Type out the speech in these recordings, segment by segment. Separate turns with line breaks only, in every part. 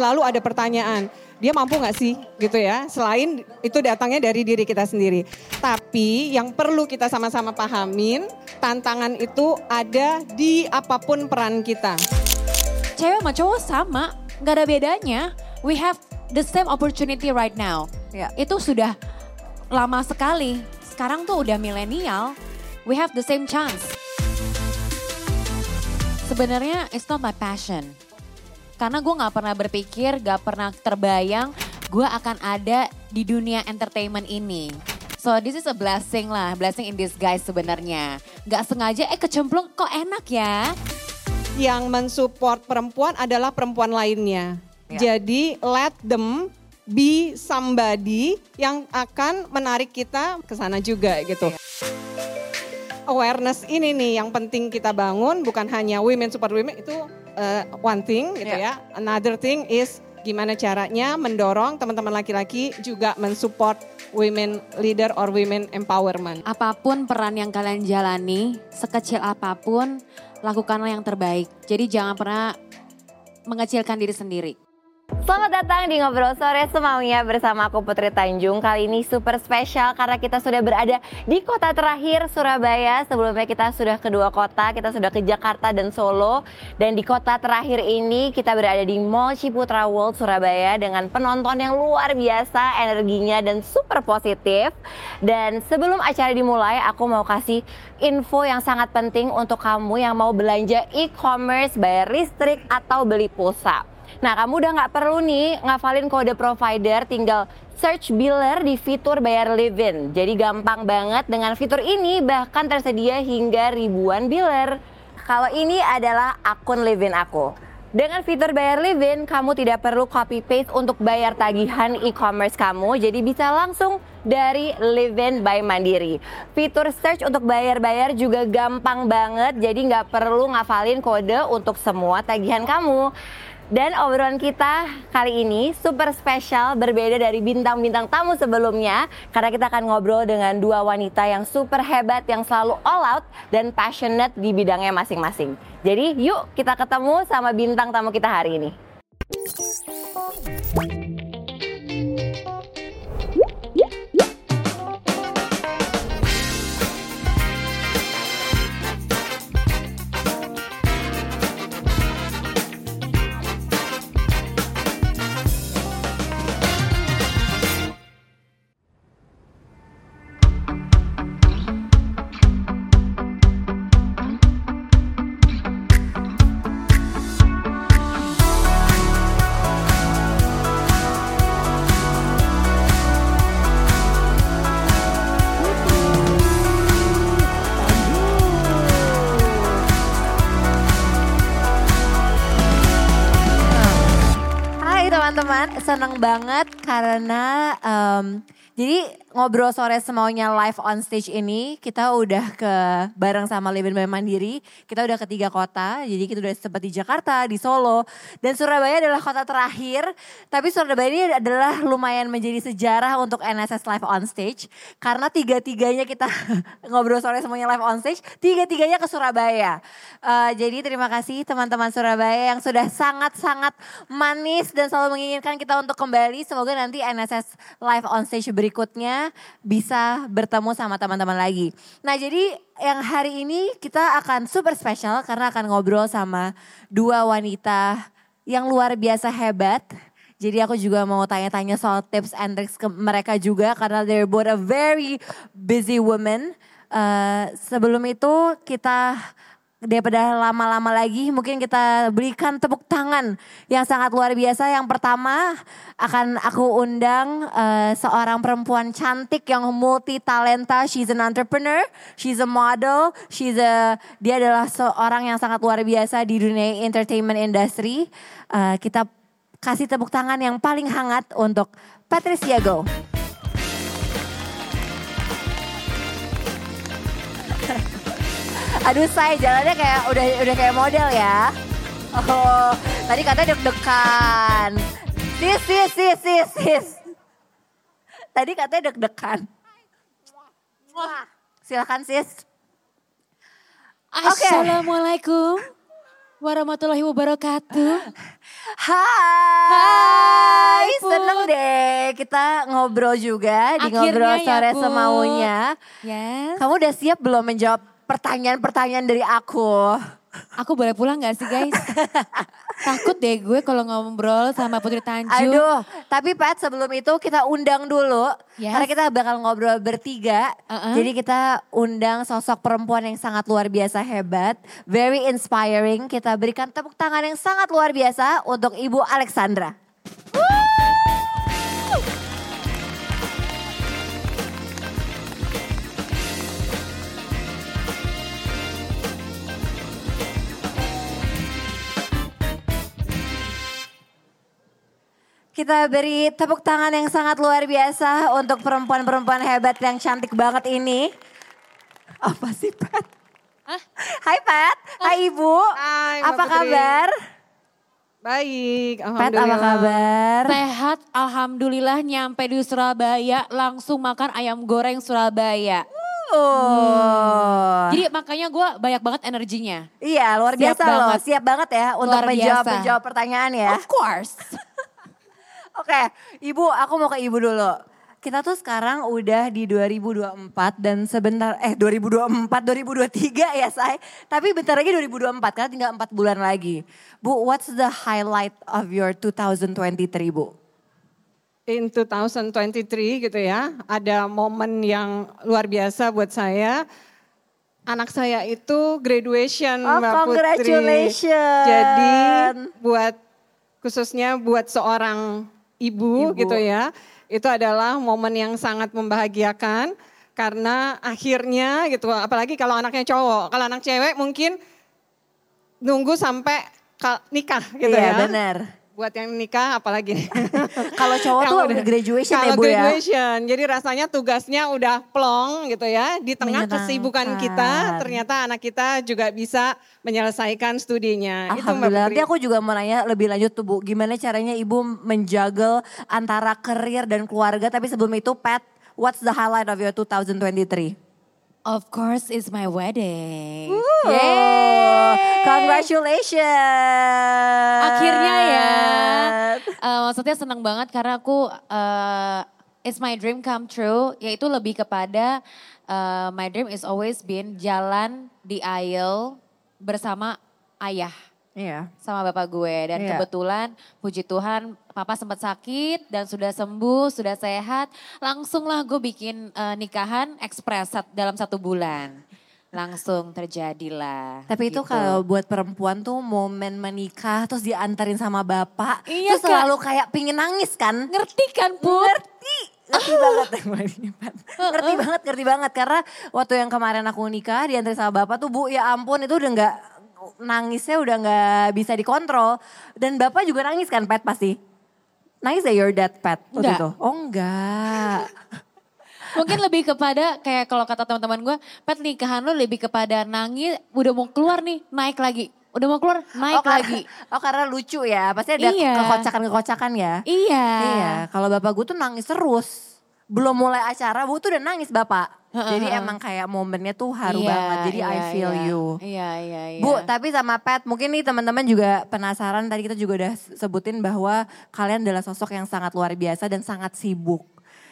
selalu ada pertanyaan, dia mampu nggak sih gitu ya? Selain itu datangnya dari diri kita sendiri. Tapi yang perlu kita sama-sama pahamin, tantangan itu ada di apa pun peran kita.
Cewek sama cowok sama, nggak ada bedanya. We have the same opportunity right now.
Ya.
Itu sudah lama sekali. Sekarang tuh udah milenial, we have the same chance. Sebenarnya it's not my passion. Karena gue gak pernah berpikir, gak pernah terbayang gue akan ada di dunia entertainment ini. So this is a blessing lah, blessing in disguise sebenarnya. Gak sengaja, eh kecemplung kok enak ya.
Yang mensupport perempuan adalah perempuan lainnya.
Ya.
Jadi let them be somebody yang akan menarik kita ke sana juga gitu. Awareness ini nih yang penting kita bangun bukan hanya women support women itu uh, one thing gitu
Ya.
ya. Another thing is gimana caranya mendorong teman-teman laki-laki juga mensupport women leader or women empowerment.
Apa pun peran yang kalian jalani, sekecil apa pun, lakukanlah yang terbaik. Jadi jangan pernah mengecilkan diri sendiri.
Selamat datang di Ngobrol Sore Semaunya bersama aku Putri Tanjung. Kali ini super spesial karena kita sudah berada di kota terakhir Surabaya. Sebelumnya kita sudah ke dua kota, kita sudah ke Jakarta dan Solo. Dan di kota terakhir ini kita berada di Mall Ciputra World Surabaya Dengan penonton yang luar biasa, energinya dan super positif. Dan sebelum acara dimulai aku mau kasih info yang sangat penting untuk kamu yang mau belanja e-commerce, bayar listrik atau beli pulsa Nah, kamu udah nggak perlu nih ngafalin kode provider, tinggal search biller di fitur bayar Livin. Jadi gampang banget dengan fitur ini bahkan tersedia hingga ribuan biller. Kalau ini adalah akun Livin aku. Dengan fitur bayar Livin, kamu tidak perlu copy paste untuk bayar tagihan e-commerce kamu, jadi bisa langsung dari Livin by Mandiri. Fitur search untuk bayar-bayar juga gampang banget, jadi nggak perlu ngafalin kode untuk semua tagihan kamu. Dan obrolan kita kali ini super spesial berbeda dari bintang-bintang tamu sebelumnya karena kita akan ngobrol dengan dua wanita yang super hebat yang selalu all out dan passionate di bidangnya masing-masing. Jadi yuk kita ketemu sama bintang tamu kita hari ini.
Seneng banget karena em, jadi ngobrol sore semaunya live on stage ini kita udah ke bareng sama Livin by Mandiri, kita udah ke tiga kota, jadi kita udah sempat di Jakarta, di Solo, dan Surabaya adalah kota terakhir. Tapi Surabaya ini adalah lumayan menjadi sejarah untuk NSS live on stage karena tiga-tiganya kita ngobrol sore semuanya live on stage, tiga-tiganya ke Surabaya. Eh, jadi terima kasih teman-teman Surabaya yang sudah sangat-sangat manis dan selalu menginginkan kita untuk kembali. Semoga nanti NSS live on stage berikutnya bisa bertemu sama teman-teman lagi. Nah jadi yang hari ini kita akan super spesial karena akan ngobrol sama dua wanita yang luar biasa hebat. Jadi aku juga mau tanya-tanya soal tips and tricks ke mereka juga karena they're both a very busy women. Eh, sebelum itu kita daripada lama-lama lagi mungkin kita berikan tepuk tangan yang sangat luar biasa. Yang pertama akan aku undang eh, seorang perempuan cantik yang multi talenta. She's an entrepreneur, she's a model, she's a dia adalah seorang yang sangat luar biasa di dunia entertainment industry. Eh, kita kasih tepuk tangan yang paling hangat untuk Patricia Go. Aduh say jalannya kayak udah udah kayak model ya. Oh, tadi katanya deg-degan. Sis, sis, sis, sis, sis. Tadi katanya deg-degan. Silakan sis. Oke.
Assalamualaikum. warahmatullahi wabarakatuh.
Hai,
Hai, Put.
seneng deh kita ngobrol juga di
Akhirnya
ngobrol
ya,
sore semaunya.
Yes.
Kamu udah siap belum menjawab pertanyaan-pertanyaan dari aku?
Aku boleh pulang gak sih guys? Takut deh gue kalau ngobrol sama Putri Tanjung.
Aduh, tapi Pat sebelum itu kita undang dulu.
Yes.
Karena kita bakal ngobrol bertiga.
Uh-uh.
Jadi kita undang sosok perempuan yang sangat luar biasa hebat. Very inspiring. Kita berikan tepuk tangan yang sangat luar biasa untuk Ibu Alexandra. Kita beri tepuk tangan yang sangat luar biasa untuk perempuan-perempuan hebat yang cantik banget ini. Apa sih Pat? Hai Pat, hai Ibu.
Hai, Mbak
apa
Putri.
kabar?
Baik,
Pat
alhamdulillah.
apa kabar?
Sehat, Alhamdulillah nyampe di Surabaya langsung makan ayam goreng Surabaya.
Oh.
Jadi makanya gue banyak banget energinya.
Iya luar
Siap
biasa loh,
banget.
siap banget ya untuk menjawab
biasa.
menjawab pertanyaan ya.
Of course.
Oke, Ibu, aku mau ke Ibu dulu. Kita tuh sekarang udah di 2024 dan sebentar eh 2024 2023 ya, Say. Tapi bentar lagi 2024 karena tinggal 4 bulan lagi. Bu, what's the highlight of your 2023, Bu?
In 2023 gitu ya, ada momen yang luar biasa buat saya. Anak saya itu graduation
Oh,
Mbak Putri.
congratulations.
Jadi buat khususnya buat seorang
Ibu.
ibu, gitu ya, itu adalah momen yang sangat membahagiakan karena akhirnya gitu, apalagi kalau anaknya cowok, kalau anak cewek mungkin nunggu sampai ka- nikah gitu
iya,
ya.
benar.
Buat yang nikah apalagi.
Kalau cowok tuh
udah-
graduation ya, Bu ya.
graduation, jadi rasanya tugasnya udah plong gitu ya. Di tengah kesibukan kita, ternyata anak kita juga bisa menyelesaikan studinya.
Alhamdulillah. Nanti aku juga mau nanya lebih lanjut tuh Bu, gimana caranya Ibu menjaga antara karir dan keluarga. Tapi sebelum itu Pat, what's the highlight of your 2023?
Of course it's my wedding.
Oh, congratulations.
Akhirnya ya. Eh, maksudnya senang banget karena aku eh, it's my dream come true yaitu lebih kepada eh, my dream is always been jalan di aisle bersama ayah
Iya.
sama bapak gue dan
Iya.
kebetulan puji Tuhan papa sempat sakit dan sudah sembuh sudah sehat langsunglah gue bikin eh, nikahan ekspres dalam satu bulan langsung terjadilah
Tapi itu
gitu.
kalau buat perempuan tuh momen menikah terus diantarin sama bapak.
Iya,
tuh selalu kayak pingin nangis kan.
ngerti kan put
Ngerti. Ngerti banget. ngerti banget, ngerti banget. Karena waktu yang kemarin aku nikah diantarin sama bapak tuh bu ya ampun itu udah nggak nangisnya udah nggak bisa dikontrol. Dan bapak juga nangis kan Pat pasti. Nangis ya your dad Pat waktu itu? Oh enggak.
Mungkin lebih kepada kayak kalau kata teman-teman gue, Pet nikahan lo lebih kepada nangis, udah mau keluar nih, naik lagi. Udah mau keluar, naik
oh, karena-
lagi.
oh karena lucu ya, pasti ada
Iya.
kekocakan-kekocakan ya.
Iya.
Iya, kalau bapak gue tuh nangis terus. Belum mulai acara, bu tuh udah nangis bapak. Jadi emang kayak momennya tuh haru
Iya,
banget. Jadi I
iya,
feel
iya.
you.
Iya, iya, iya.
Bu, tapi sama Pat, mungkin nih teman-teman juga penasaran. Tadi kita juga udah sebutin bahwa kalian adalah sosok yang sangat luar biasa dan sangat sibuk.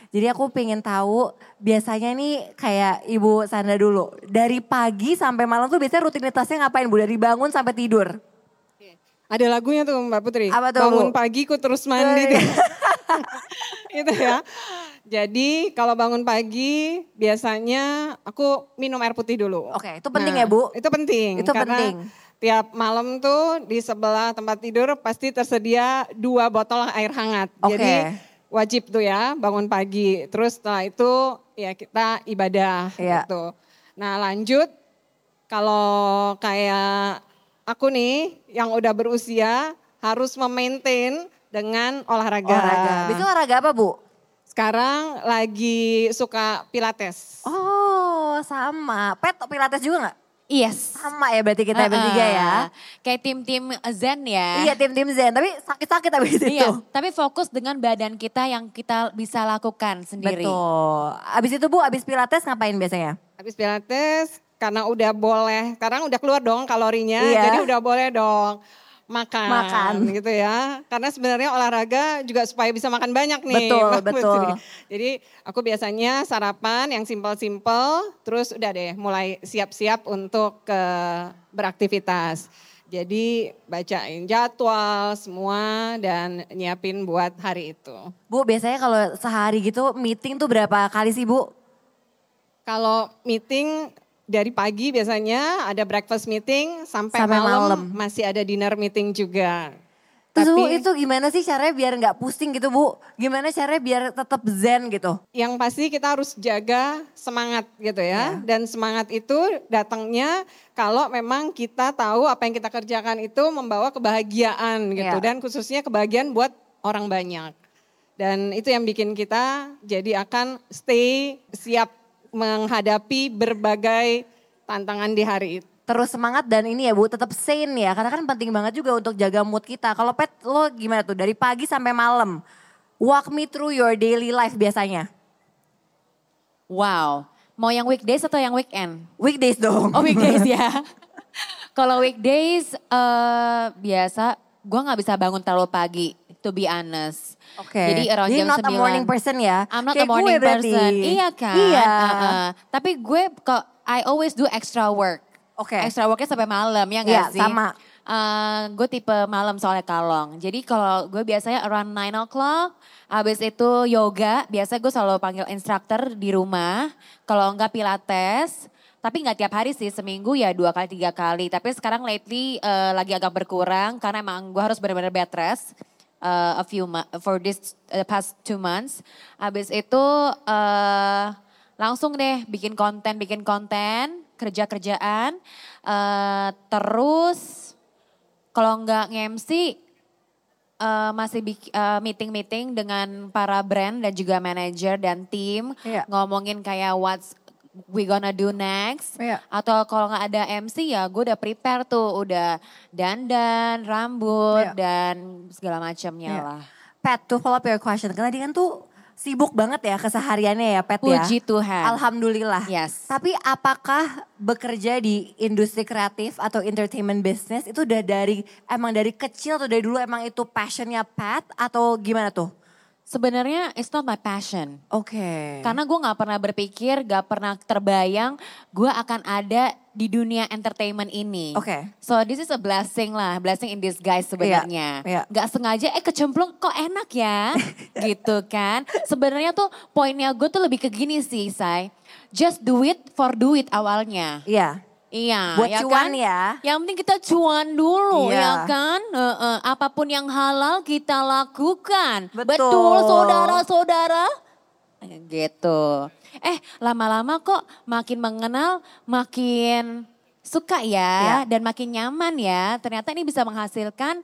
Jadi aku pengen tahu biasanya nih kayak Ibu Sandra dulu. Dari pagi sampai malam tuh biasanya rutinitasnya ngapain Bu? Dari bangun sampai tidur?
Ada lagunya tuh Mbak Putri.
Apa tuh,
Bangun
Bu?
pagi ku terus mandi. tuh. itu ya. Jadi kalau bangun pagi biasanya aku minum air putih dulu.
Oke, itu penting
Nah,
ya Bu?
Itu penting.
Itu
karena
penting.
Tiap malam tuh di sebelah tempat tidur pasti tersedia dua botol air hangat.
Oke.
Jadi wajib tuh ya bangun pagi. Terus setelah itu ya kita ibadah
Iya.
gitu. Nah lanjut kalau kayak aku nih yang udah berusia harus memaintain dengan olahraga.
Olahraga. Bisa olahraga apa Bu?
Sekarang lagi suka pilates.
Oh sama. Pet pilates juga nggak?
Yes.
Sama ya berarti kita
Heeh.
bertiga ya.
Kayak tim-tim Zen ya.
Iya tim-tim Zen, tapi sakit-sakit abis itu.
Iya, tapi fokus dengan badan kita yang kita bisa lakukan sendiri.
Betul. Abis itu Bu, abis pilates ngapain biasanya?
Habis pilates karena udah boleh, karena udah keluar dong kalorinya,
Iya.
jadi udah boleh dong makan,
Makan.
gitu ya. Karena sebenarnya olahraga juga supaya bisa makan banyak nih.
Betul,
Mbak
betul.
Putri. Jadi aku biasanya sarapan yang simpel-simpel, terus udah deh mulai siap-siap untuk ke beraktivitas. Jadi bacain jadwal semua dan nyiapin buat hari itu.
Bu biasanya kalau sehari gitu meeting tuh berapa kali sih Bu?
Kalau meeting dari pagi biasanya ada breakfast meeting sampai,
Sampai
malam,
malam.
masih ada dinner meeting juga.
Terus Bu
Tapi
itu gimana sih caranya biar nggak pusing gitu Bu? Gimana caranya biar tetap zen gitu?
yang pasti kita harus jaga semangat gitu ya. Dan semangat itu datangnya kalau memang kita tahu apa yang kita kerjakan itu membawa kebahagiaan gitu.
Ya.
Dan khususnya kebahagiaan buat orang banyak. Dan itu yang bikin kita jadi akan stay siap menghadapi berbagai tantangan di hari itu.
Terus semangat dan ini ya Bu tetap sane ya. Karena kan penting banget juga untuk jaga mood kita. Kalau pet lo gimana tuh dari pagi sampai malam? Walk me through your daily life biasanya.
Wow. Mau yang weekdays atau yang weekend?
Weekdays dong.
Oh weekdays ya. Kalau weekdays eh biasa gue nggak bisa bangun terlalu pagi to be honest.
Oke.
Jadi around
Jadi
jam
not a
9.
morning person ya.
I'm not
Kayak
a morning
gue berarti.
person. Iya kan?
Iya.
Uh-uh. Tapi gue kok I always do extra work.
Oke.
Extra worknya sampai malam ya
Iya,
sih?
sama.
Uh, gue tipe malam soalnya kalong. Jadi kalau gue biasanya around 9 o'clock, habis itu yoga. Biasa gue selalu panggil instructor di rumah. Kalau enggak pilates, tapi nggak tiap hari sih, seminggu ya dua kali tiga kali. Tapi sekarang lately uh, lagi agak berkurang karena emang gue harus benar-benar bed rest uh, a few for this uh, past two months. Habis itu uh, langsung deh bikin konten, bikin konten, kerja kerjaan. Uh, terus kalau nggak nge-MC uh, masih uh, meeting-meeting dengan para brand dan juga manajer dan tim
Iya.
ngomongin kayak what's we gonna do next
Iya.
atau kalau nggak ada MC ya gue udah prepare tuh udah dandan rambut
Iya.
dan segala macamnya
Iya.
lah
Pat, to follow up your question. Karena tadi kan tuh sibuk banget ya kesehariannya ya Pat ya.
puji Tuhan
Alhamdulillah.
yes
Tapi apakah bekerja di industri kreatif atau entertainment business itu udah dari emang dari kecil atau dari dulu emang itu passionnya Pat atau gimana tuh?
Sebenarnya it's not my passion
Oke.
Karena gue gak pernah berpikir, gak pernah terbayang gue akan ada di dunia entertainment ini.
Oke.
So this is a blessing lah, blessing in disguise sebenarnya.
iya.
Gak sengaja, eh kecemplung kok enak ya, gitu kan. Sebenarnya tuh poinnya gue tuh lebih ke gini sih, Say. Just do it for do it awalnya.
Iya.
Iya,
Buat
ya
cuan
kan?
ya.
Yang penting kita cuan dulu,
Iya.
ya kan? Heeh, apa pun yang halal kita lakukan.
Betul.
saudara-saudara? Gitu. Eh, lama-lama kok makin mengenal, makin suka ya,
Iya.
dan makin nyaman ya. Ternyata ini bisa menghasilkan,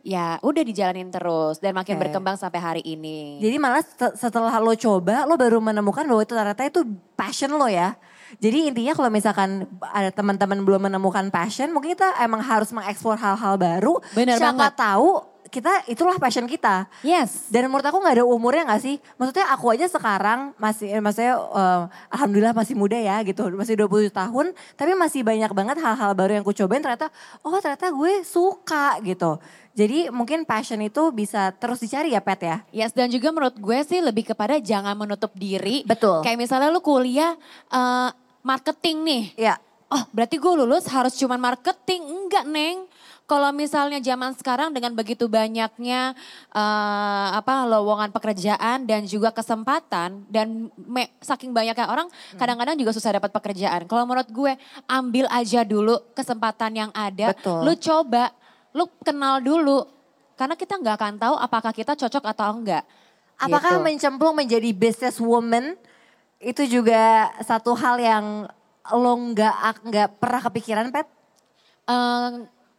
ya udah dijalanin terus dan makin
Oke.
berkembang sampai hari ini.
Jadi malah set- setelah lo coba, lo baru menemukan bahwa itu ternyata itu passion lo ya. Jadi intinya kalau misalkan ada teman-teman belum menemukan passion, mungkin kita emang harus mengeksplor hal-hal baru.
Bener
Siapa
banget.
tahu kita itulah passion kita.
Yes.
Dan menurut aku nggak ada umurnya nggak sih? Maksudnya aku aja sekarang masih, eh, maksudnya eh, alhamdulillah masih muda ya gitu, masih 20 tahun. Tapi masih banyak banget hal-hal baru yang aku cobain ternyata, oh ternyata gue suka gitu. Jadi mungkin passion itu bisa terus dicari ya Pet ya?
Yes, dan juga menurut gue sih lebih kepada jangan menutup diri.
Betul.
Kayak misalnya lu kuliah eh, marketing nih.
Iya.
Oh berarti gue lulus harus cuman marketing. Enggak Neng. Kalau misalnya zaman sekarang dengan begitu banyaknya eh, apa lowongan pekerjaan dan juga kesempatan dan me- saking banyaknya orang
Hmm.
kadang-kadang juga susah dapat pekerjaan. Kalau menurut gue ambil aja dulu kesempatan yang ada,
Betul.
lu coba, lu kenal dulu. Karena kita nggak akan tahu apakah kita cocok atau enggak.
Apakah
Gitu.
mencemplung menjadi business woman itu juga satu hal yang lo nggak nggak pernah kepikiran Pet?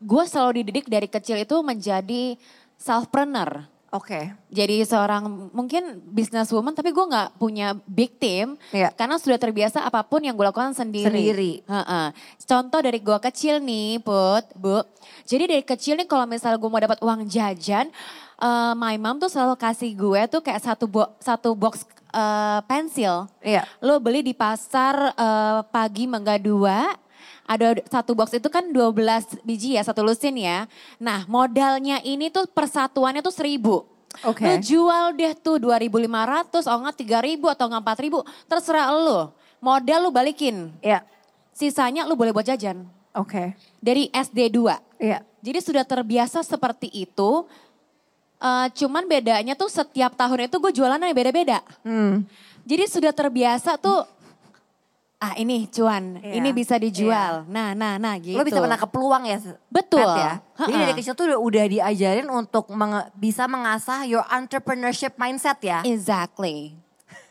gue selalu dididik dari kecil itu menjadi selfpreneur.
Oke.
Jadi seorang mungkin businesswoman tapi gue nggak punya big team
Iya.
karena sudah terbiasa apa pun yang gue lakukan sendiri.
Sendiri.
Heeh. Contoh dari gue kecil nih Put, Bu. Jadi dari kecil nih kalau misalnya gue mau dapat uang jajan, eh, my mom tuh selalu kasih gue tuh kayak satu bo- satu box eh, pensil.
Iya.
Lo beli di pasar eh, pagi Mangga 2. Ada satu box itu kan 12 biji ya, satu lusin ya. Nah modalnya ini tuh persatuannya tuh seribu.
Oke.
Lo jual deh tuh 2.500, oh enggak 3.000 atau enggak 4.000. Terserah lo. Modal lo balikin.
Iya.
Sisanya lo boleh buat jajan.
Oke.
Dari SD 2.
Iya.
Jadi sudah terbiasa seperti itu. Eh, cuman bedanya tuh setiap tahun itu gue jualannya beda-beda.
Hmm.
Jadi sudah terbiasa tuh, ah ini cuan,
Iya,
ini bisa dijual. Nah, nah, nah gitu.
Lo bisa pernah ke peluang ya?
Betul.
Pat, ya? Jadi
Ha-ha.
dari kecil tuh udah, udah diajarin untuk menge- bisa mengasah your entrepreneurship mindset ya?
Exactly.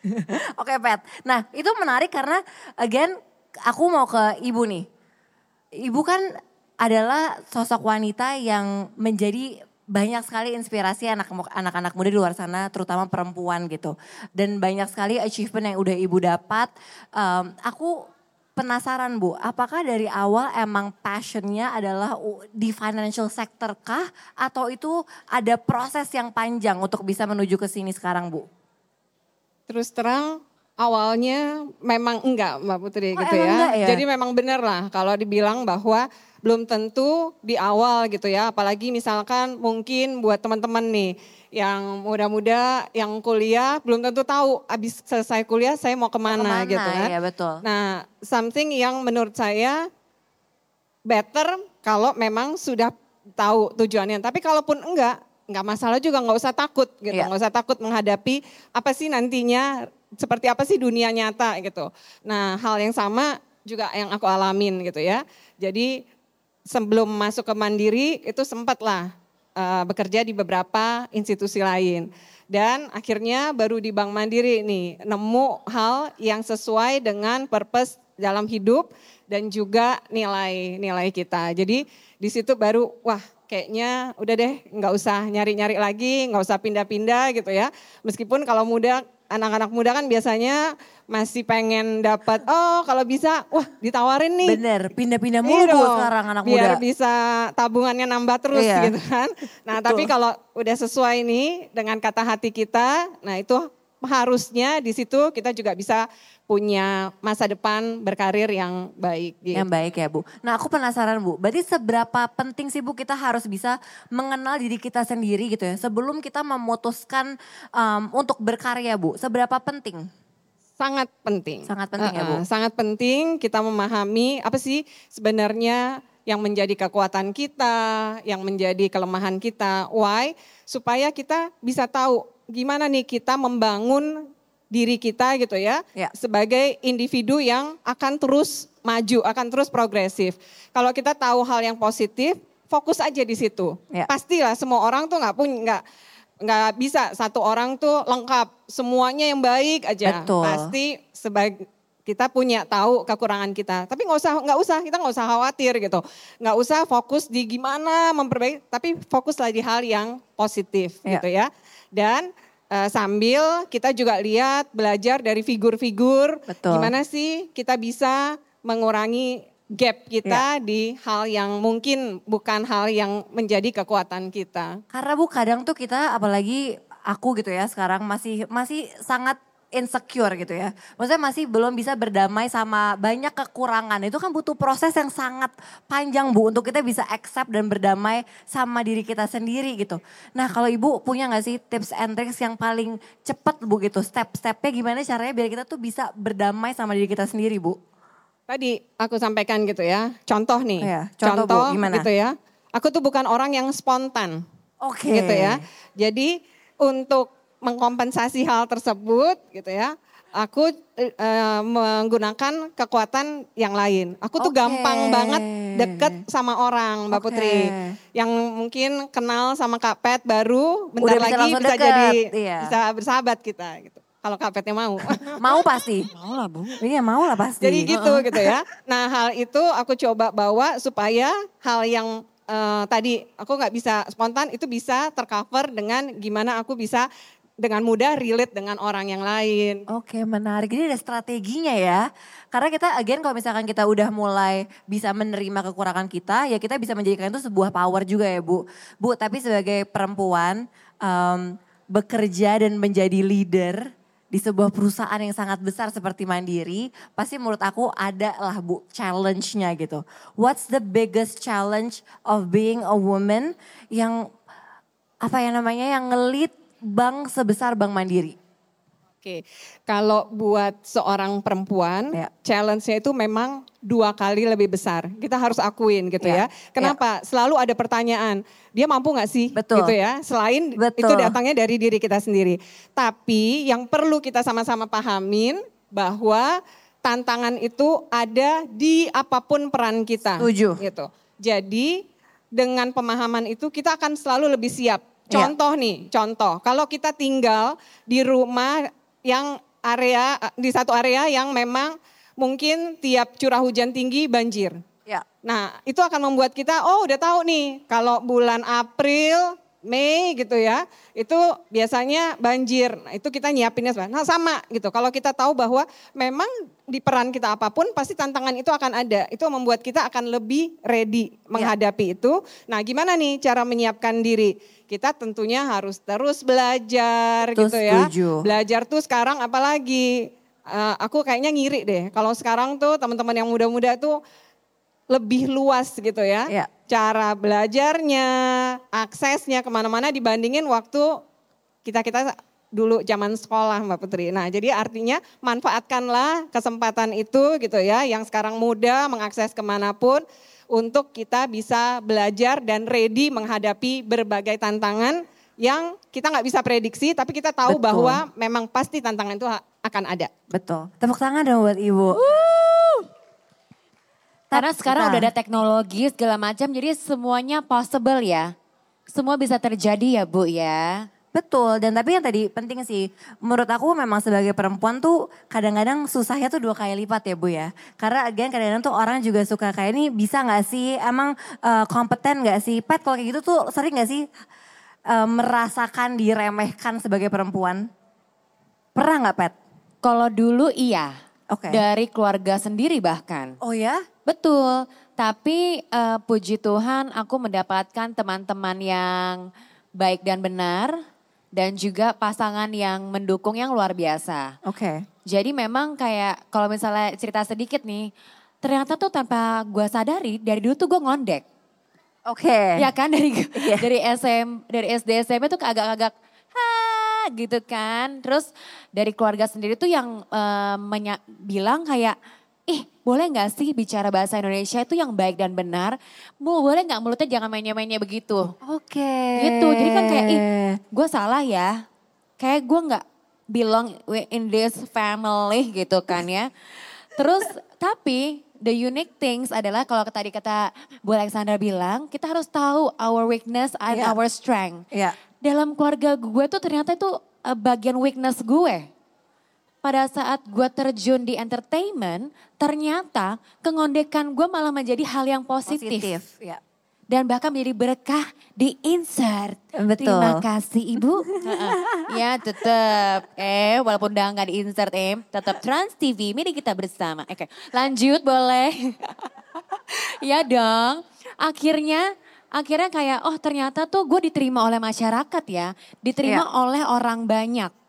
Oke Pet, nah itu menarik karena again aku mau ke ibu nih. Ibu kan adalah sosok wanita yang menjadi banyak sekali inspirasi anak- anak-anak muda di luar sana, terutama perempuan gitu. Dan banyak sekali achievement yang udah ibu dapat. Em, aku penasaran bu, apakah dari awal emang passionnya adalah di financial sector kah? Atau itu ada proses yang panjang untuk bisa menuju ke sini sekarang bu?
Terus terang awalnya memang enggak Mbak Putri
Oh,
gitu ya.
enggak ya?
Jadi memang benar lah kalau dibilang bahwa belum tentu di awal gitu ya. Apalagi misalkan mungkin buat teman-teman nih yang muda-muda yang kuliah belum tentu tahu abis selesai kuliah saya mau ke
mana, Ke mana,
gitu kan.
ya, betul.
Nah something yang menurut saya better kalau memang sudah tahu tujuannya. Tapi kalaupun enggak, enggak masalah juga, nggak usah takut gitu,
Iya.
nggak usah takut menghadapi apa sih nantinya, seperti apa sih dunia nyata gitu. Nah hal yang sama juga yang aku alamin gitu ya. Jadi sebelum masuk ke Mandiri itu sempatlah eh, bekerja di beberapa institusi lain. Dan akhirnya baru di Bank Mandiri nih nemu hal yang sesuai dengan purpose dalam hidup dan juga nilai-nilai kita. Jadi di situ baru wah kayaknya udah deh nggak usah nyari-nyari lagi, nggak usah pindah-pindah gitu ya. Meskipun kalau muda anak-anak muda kan biasanya masih pengen dapat oh kalau bisa wah ditawarin nih
Bener, pindah-pindah mulu
Iya dong,
sekarang anak
biar
muda.
bisa tabungannya nambah terus
Iya.
gitu kan. Nah
Betul.
tapi kalau udah sesuai nih dengan kata hati kita, nah itu harusnya di situ kita juga bisa punya masa depan berkarir yang baik. Gitu.
Yang baik ya Bu. Nah aku penasaran Bu, berarti seberapa penting sih Bu kita harus bisa mengenal diri kita sendiri gitu ya. Sebelum kita memutuskan um, untuk berkarya Bu, seberapa penting?
Sangat penting.
Sangat penting ya, Bu.
Sangat penting kita memahami apa sih sebenarnya yang menjadi kekuatan kita, yang menjadi kelemahan kita. Why? Supaya kita bisa tahu gimana nih kita membangun diri kita gitu ya,
Ya.
sebagai individu yang akan terus maju, akan terus progresif. Kalau kita tahu hal yang positif, fokus aja di situ.
Ya.
Pastilah semua orang tuh nggak punya nggak nggak bisa satu orang tuh lengkap semuanya yang baik aja.
Betul.
Pasti sebagai kita punya tahu kekurangan kita. Tapi nggak usah nggak usah kita nggak usah khawatir gitu. Nggak usah fokus di gimana memperbaiki, tapi fokuslah di hal yang positif
Ya.
gitu ya. Dan eh, sambil kita juga lihat belajar dari figur-figur
Betul.
gimana sih kita bisa mengurangi gap kita di hal yang mungkin bukan hal yang menjadi kekuatan kita.
Karena Bu kadang tuh kita apalagi aku gitu ya sekarang masih masih sangat insecure gitu ya. Maksudnya masih belum bisa berdamai sama banyak kekurangan. Itu kan butuh proses yang sangat panjang Bu untuk kita bisa accept dan berdamai sama diri kita sendiri gitu. Nah kalau Ibu punya gak sih tips and tricks yang paling cepat Bu gitu. Step-stepnya gimana caranya biar kita tuh bisa berdamai sama diri kita sendiri Bu.
Tadi aku sampaikan gitu ya, contoh nih,
Iya, contoh, Bu, gimana?
gitu ya. Aku tuh bukan orang yang spontan,
Oke.
gitu ya. Jadi untuk mengkompensasi hal tersebut, gitu ya, aku eh, menggunakan kekuatan yang lain. Aku tuh
Oke.
gampang banget deket sama orang, Mbak
Oke.
Putri, yang mungkin kenal sama Kak Pet baru, bentar
Udah
lagi bisa
deket,
jadi
iya.
bisa bersahabat kita, gitu. Kalau Kak Petnya mau.
Mau pasti.
Mau lah bu.
Iya mau lah pasti.
Jadi gitu gitu ya. Nah hal itu aku coba bawa supaya hal yang eh, tadi aku nggak bisa spontan itu bisa tercover dengan gimana aku bisa dengan mudah relate dengan orang yang lain.
Oke menarik, jadi ada strateginya ya. Karena kita again kalau misalkan kita udah mulai bisa menerima kekurangan kita, ya kita bisa menjadikan itu sebuah power juga ya Bu. Bu tapi sebagai perempuan um, bekerja dan menjadi leader di sebuah perusahaan yang sangat besar seperti Mandiri, pasti menurut aku ada lah Bu challenge-nya gitu. What's the biggest challenge of being a woman yang apa ya namanya yang ngelit bank sebesar Bank Mandiri?
Oke, kalau buat seorang perempuan,
Ya.
challenge-nya itu memang dua kali lebih besar. Kita harus akuin gitu
Ya,
ya. Kenapa? Selalu ada pertanyaan, dia mampu nggak sih?
Betul.
Gitu ya. Selain
Betul.
itu datangnya dari diri kita sendiri. Tapi yang perlu kita sama-sama pahamin bahwa tantangan itu ada di apa pun peran kita.
Setuju.
Gitu. Jadi dengan pemahaman itu kita akan selalu lebih siap.
Ya.
Contoh nih, contoh. Kalau kita tinggal di rumah yang area di satu area yang memang mungkin tiap curah hujan tinggi banjir.
Ya.
Nah, itu akan membuat kita oh udah tahu nih kalau bulan April, Mei gitu ya, itu biasanya banjir. Nah, itu kita nyiapinnya sebenarnya. Nah, sama gitu. Kalau kita tahu bahwa memang di peran kita apa pun pasti tantangan itu akan ada. Itu membuat kita akan lebih ready menghadapi itu. Nah, gimana nih cara menyiapkan diri? Kita tentunya harus terus belajar gitu ya.
setuju.
Belajar tuh sekarang apalagi eh, aku kayaknya ngiri deh. Kalau sekarang tuh teman-teman yang muda-muda tuh lebih luas gitu ya.
Iya.
Cara belajarnya, aksesnya ke mana-mana dibandingin waktu kita-kita dulu zaman sekolah Mbak Putri. Nah jadi artinya manfaatkanlah kesempatan itu gitu ya. Yang sekarang muda mengakses ke mana pun untuk kita bisa belajar dan ready menghadapi berbagai tantangan yang kita nggak bisa prediksi tapi kita tahu
Betul.
bahwa memang pasti tantangan itu akan ada.
Betul. Tepuk tangan dong buat Ibu.
Karena sekarang udah ada teknologi segala macam, jadi semuanya possible ya. Semua bisa terjadi ya Bu ya.
Betul, dan tapi yang tadi penting sih, menurut aku memang sebagai perempuan tuh kadang-kadang susahnya tuh dua kali lipat ya Bu ya. Karena again kadang-kadang tuh orang juga suka kayak ini bisa gak sih, emang eh, kompeten gak sih? Pat kalau kayak gitu tuh sering gak sih eh, merasakan diremehkan sebagai perempuan? Pernah gak Pat?
Kalau dulu iya.
Oke.
Dari keluarga sendiri bahkan.
Oh ya?
Betul, tapi eh, puji Tuhan aku mendapatkan teman-teman yang baik dan benar dan juga pasangan yang mendukung yang luar biasa.
Oke.
Jadi memang kayak kalau misalnya cerita sedikit nih, ternyata tuh tanpa gue sadari dari dulu tuh gue ngondek.
Oke.
Ya kan dari
Iya.
dari SM dari SD SMP tuh agak-agak ha gitu kan. Terus dari keluarga sendiri tuh yang menya- bilang kayak ih boleh nggak sih bicara bahasa Indonesia itu yang baik dan benar? Mu boleh nggak mulutnya jangan mainnya-mainnya begitu.
Oke.
Gitu. Jadi kan kayak ih gue salah ya. Kayak gue nggak belong in this family gitu kan ya. Terus tapi the unique things adalah kalau tadi kata Bu Alexandra bilang, kita harus tahu our weakness and
Iya.
our strength.
Iya.
Dalam keluarga gue tuh ternyata itu uh, bagian weakness gue. Pada saat gue terjun di entertainment, ternyata kengondekan gue malah menjadi hal yang positif.
Positif. Ya.
Dan bahkan menjadi berkah di insert.
Betul.
Terima kasih Ibu. Ya tetap. Eh walaupun udah nggak di insert eh. Tetap Trans TV, mari kita bersama. Oke lanjut boleh. ya dong. Akhirnya akhirnya kayak oh ternyata tuh gue diterima oleh masyarakat ya. Diterima
Iya.
oleh orang banyak.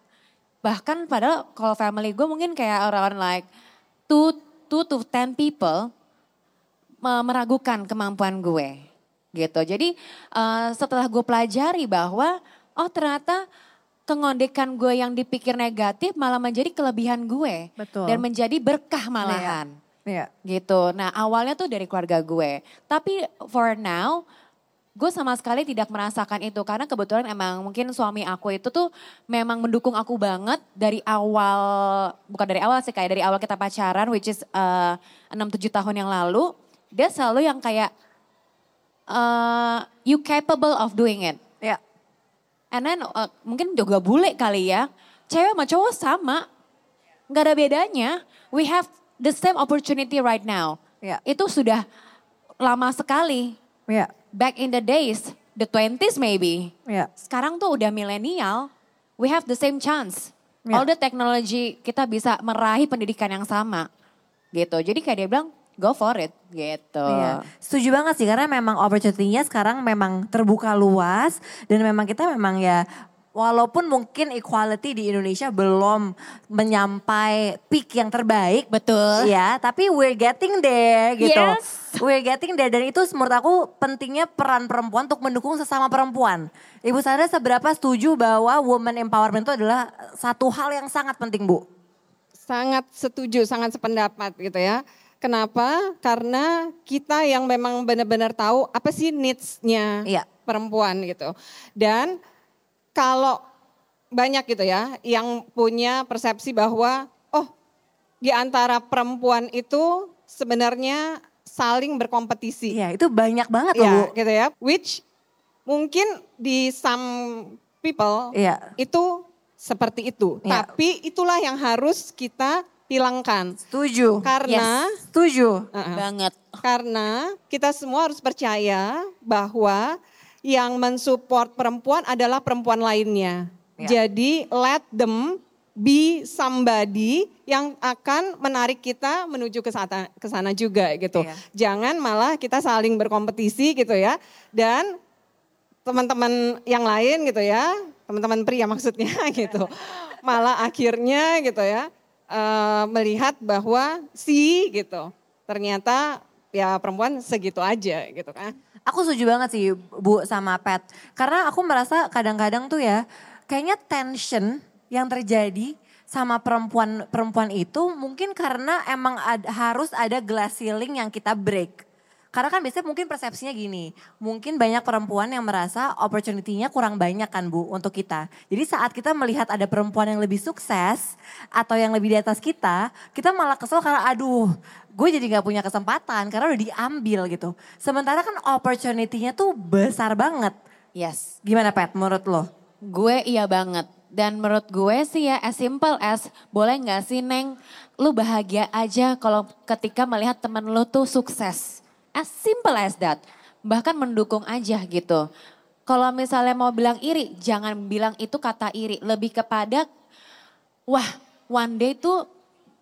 Bahkan padahal kalau family gue mungkin kayak orang like two, two to ten people me- meragukan kemampuan gue gitu. Jadi eh, setelah gue pelajari bahwa oh ternyata kengondekan gue yang dipikir negatif malah menjadi kelebihan gue
Betul.
dan menjadi berkah malahan
Iya.
gitu. Nah awalnya tuh dari keluarga gue, tapi for now gue sama sekali tidak merasakan itu karena kebetulan emang mungkin suami aku itu tuh memang mendukung aku banget dari awal, bukan dari awal sih kayak dari awal kita pacaran which is uh, 6-7 tahun yang lalu, dia selalu yang kayak uh, you capable of doing it.
Iya.
And then uh, mungkin juga bule kali ya. Cewek sama cowok sama. Nggak ada bedanya. We have the same opportunity right now.
Iya.
Itu sudah lama sekali.
Iya.
Back in the days, the 20s maybe.
Iya.
Sekarang tuh udah milenial. we have the same chance.
Ya.
All the technology kita bisa meraih pendidikan yang sama gitu. Jadi kayak dia bilang go for it gitu.
Iya. Setuju banget sih karena memang opportunity-nya sekarang memang terbuka luas dan memang kita memang ya walaupun mungkin equality di Indonesia belum menyampai peak yang terbaik.
Betul.
Ya, tapi we're getting there gitu.
Yes.
We're getting there dan itu menurut aku pentingnya peran perempuan untuk mendukung sesama perempuan. Ibu Sandra seberapa setuju bahwa woman empowerment itu adalah satu hal yang sangat penting, Bu?
Sangat setuju, sangat sependapat gitu ya. Kenapa? Karena kita yang memang benar-benar tahu apa sih needs-nya
Iya.
perempuan gitu. Dan kalau banyak gitu ya yang punya persepsi bahwa oh di antara perempuan itu sebenarnya saling berkompetisi.
Iya, itu banyak banget loh,
Ya,
Bu.
gitu ya. Which mungkin di some people
Iya.
itu seperti itu.
Iya.
Tapi itulah yang harus kita hilangkan.
Setuju.
Karena
Setuju.
Uh-uh.
Banget.
karena kita semua harus percaya bahwa yang mensupport perempuan adalah perempuan lainnya.
Ya.
Jadi let them be somebody yang akan menarik kita menuju ke sana, ke sana juga gitu.
Iya.
Jangan malah kita saling berkompetisi gitu ya. Dan teman-teman yang lain gitu ya, teman-teman pria maksudnya gitu. Malah akhirnya gitu ya eh, melihat bahwa si gitu ternyata ya perempuan segitu aja gitu kan.
Aku setuju banget sih Bu sama Pat. Karena aku merasa kadang-kadang tuh ya kayaknya tension yang terjadi sama perempuan-perempuan itu mungkin karena emang ad- harus ada glass ceiling yang kita break. Karena kan biasanya mungkin persepsinya gini, mungkin banyak perempuan yang merasa opportunity-nya kurang banyak kan Bu untuk kita. Jadi saat kita melihat ada perempuan yang lebih sukses atau yang lebih di atas kita, kita malah kesel karena aduh gue jadi gak punya kesempatan karena udah diambil gitu. Sementara kan opportunity-nya tuh besar banget.
Yes.
Gimana Pat menurut lo?
Gue iya banget. Dan menurut gue sih ya as simple as boleh nggak sih Neng lu bahagia aja kalau ketika melihat temen lu tuh sukses. As simple as that. Bahkan mendukung aja gitu. Kalau misalnya mau bilang iri, jangan bilang itu kata iri. Lebih kepada wah one day tuh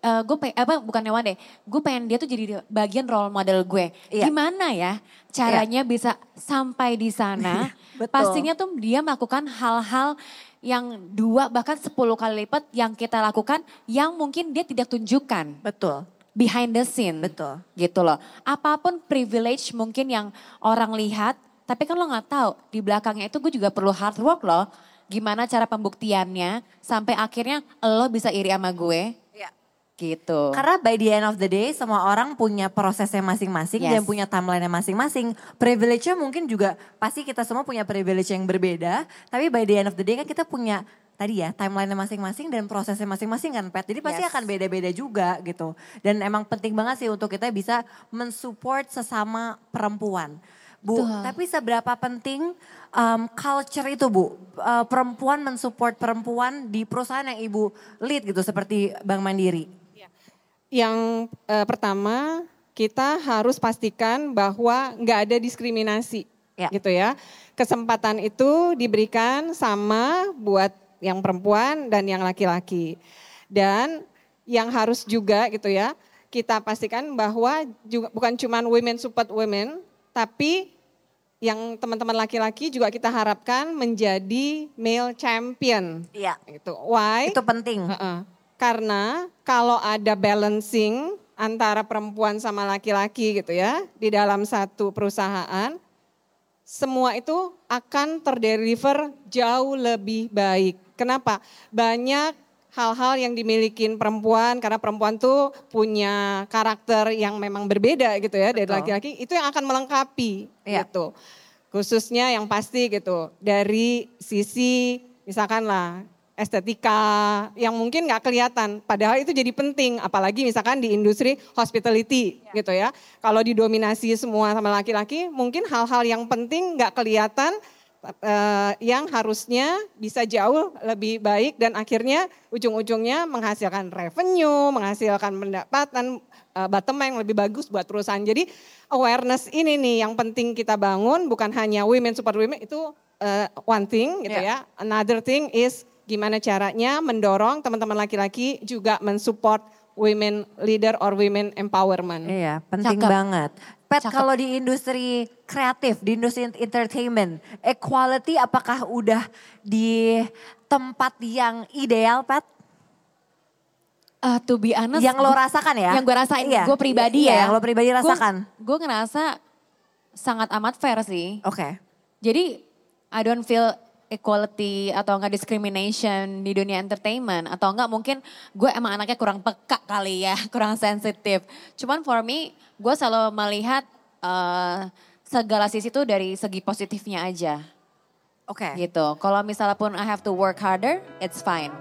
eh, gue pengen, apa bukannya one day, gue pengen dia tuh jadi bagian role model gue.
Iya.
Gimana ya caranya bisa sampai di sana? Pastinya tuh dia melakukan hal-hal yang dua bahkan sepuluh kali lipat yang kita lakukan yang mungkin dia tidak tunjukkan
Betul,
behind the scene.
betul.
Gitu loh. Apa pun privilege mungkin yang orang lihat, tapi kan lo nggak tahu di belakangnya itu gue juga perlu hard work loh. Gimana cara pembuktiannya sampai akhirnya lo bisa iri sama gue.
Iya.
Gitu.
Karena by the end of the day semua orang punya prosesnya masing-masing
Yes.
dan punya timeline-nya masing-masing. Privilege-nya mungkin juga pasti kita semua punya privilege yang berbeda. Tapi by the end of the day kan kita punya tadi ya timeline-nya masing-masing dan prosesnya masing-masing kan Pat. Jadi pasti
Yes.
akan beda-beda juga gitu. Dan emang penting banget sih untuk kita bisa mensupport sesama perempuan. Bu,
Betul.
tapi seberapa penting um, culture itu Bu? Uh, perempuan mensupport perempuan di perusahaan yang Ibu lead gitu seperti Bank Mandiri.
Yang eh, pertama kita harus pastikan bahwa nggak ada diskriminasi,
Ya.
gitu ya. Kesempatan itu diberikan sama buat yang perempuan dan yang laki-laki. Dan yang harus juga gitu ya, kita pastikan bahwa juga bukan cuma women support women, tapi yang teman-teman laki-laki juga kita harapkan menjadi male champion.
Iya.
Gitu. Why?
Itu penting.
Heeh. Karena kalau ada balancing antara perempuan sama laki-laki gitu ya di dalam satu perusahaan, semua itu akan terdeliver jauh lebih baik. Kenapa? Banyak hal-hal yang dimiliki perempuan karena perempuan tuh punya karakter yang memang berbeda gitu ya dari
Betul.
laki-laki itu yang akan melengkapi
Iya.
gitu. Khususnya yang pasti gitu dari sisi misalkan lah estetika yang mungkin nggak kelihatan. Padahal itu jadi penting apalagi misalkan di industri hospitality gitu ya. Kalau didominasi semua sama laki-laki mungkin hal-hal yang penting nggak kelihatan eh, yang harusnya bisa jauh lebih baik dan akhirnya ujung-ujungnya menghasilkan revenue menghasilkan pendapatan eh, bottom line yang lebih bagus buat perusahaan. Jadi awareness ini nih yang penting kita bangun bukan hanya women super women itu eh, one thing gitu
Ya.
ya. Another thing is gimana caranya mendorong teman-teman laki-laki juga mensupport women leader or women empowerment.
Iya, penting
Cakep.
banget. Pet
Cakep.
kalau di industri kreatif, di industri entertainment, equality apakah udah di tempat yang ideal, Pet?
Uh, to be honest,
Yang lo rasakan ya?
Yang gue rasain,
Iya.
gue pribadi
Iya,
ya.
yang lo pribadi rasakan.
Gue ngerasa sangat amat fair sih.
Oke.
Jadi I don't feel equality atau enggak discrimination di dunia entertainment atau enggak mungkin gue emang anaknya kurang peka kali ya, kurang sensitif. Cuman for me, gue selalu melihat eh, segala sisi itu dari segi positifnya aja
Oke.
gitu. Kalau misalnya pun I have to work harder, it's fine.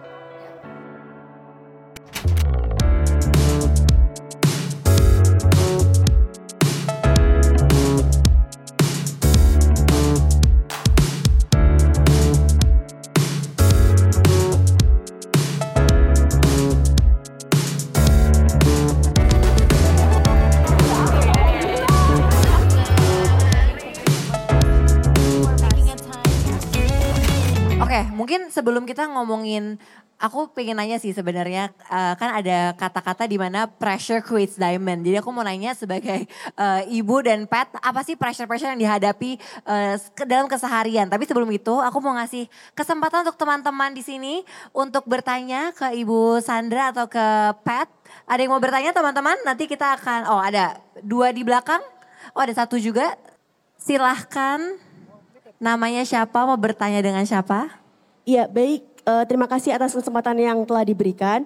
Mungkin sebelum kita ngomongin, aku pengen nanya sih sebenarnya eh, kan ada kata-kata di mana pressure creates diamond. Jadi aku mau nanya sebagai eh, ibu dan pet, apa sih pressure-pressure yang dihadapi ke dalam keseharian? Tapi sebelum itu, aku mau ngasih kesempatan untuk teman-teman di sini untuk bertanya ke Ibu Sandra atau ke Pet. Ada yang mau bertanya teman-teman? Nanti kita akan, oh ada dua di belakang, oh ada satu juga. Silahkan. Namanya siapa? Mau bertanya dengan siapa?
Ya baik, eh, terima kasih atas kesempatan yang telah diberikan.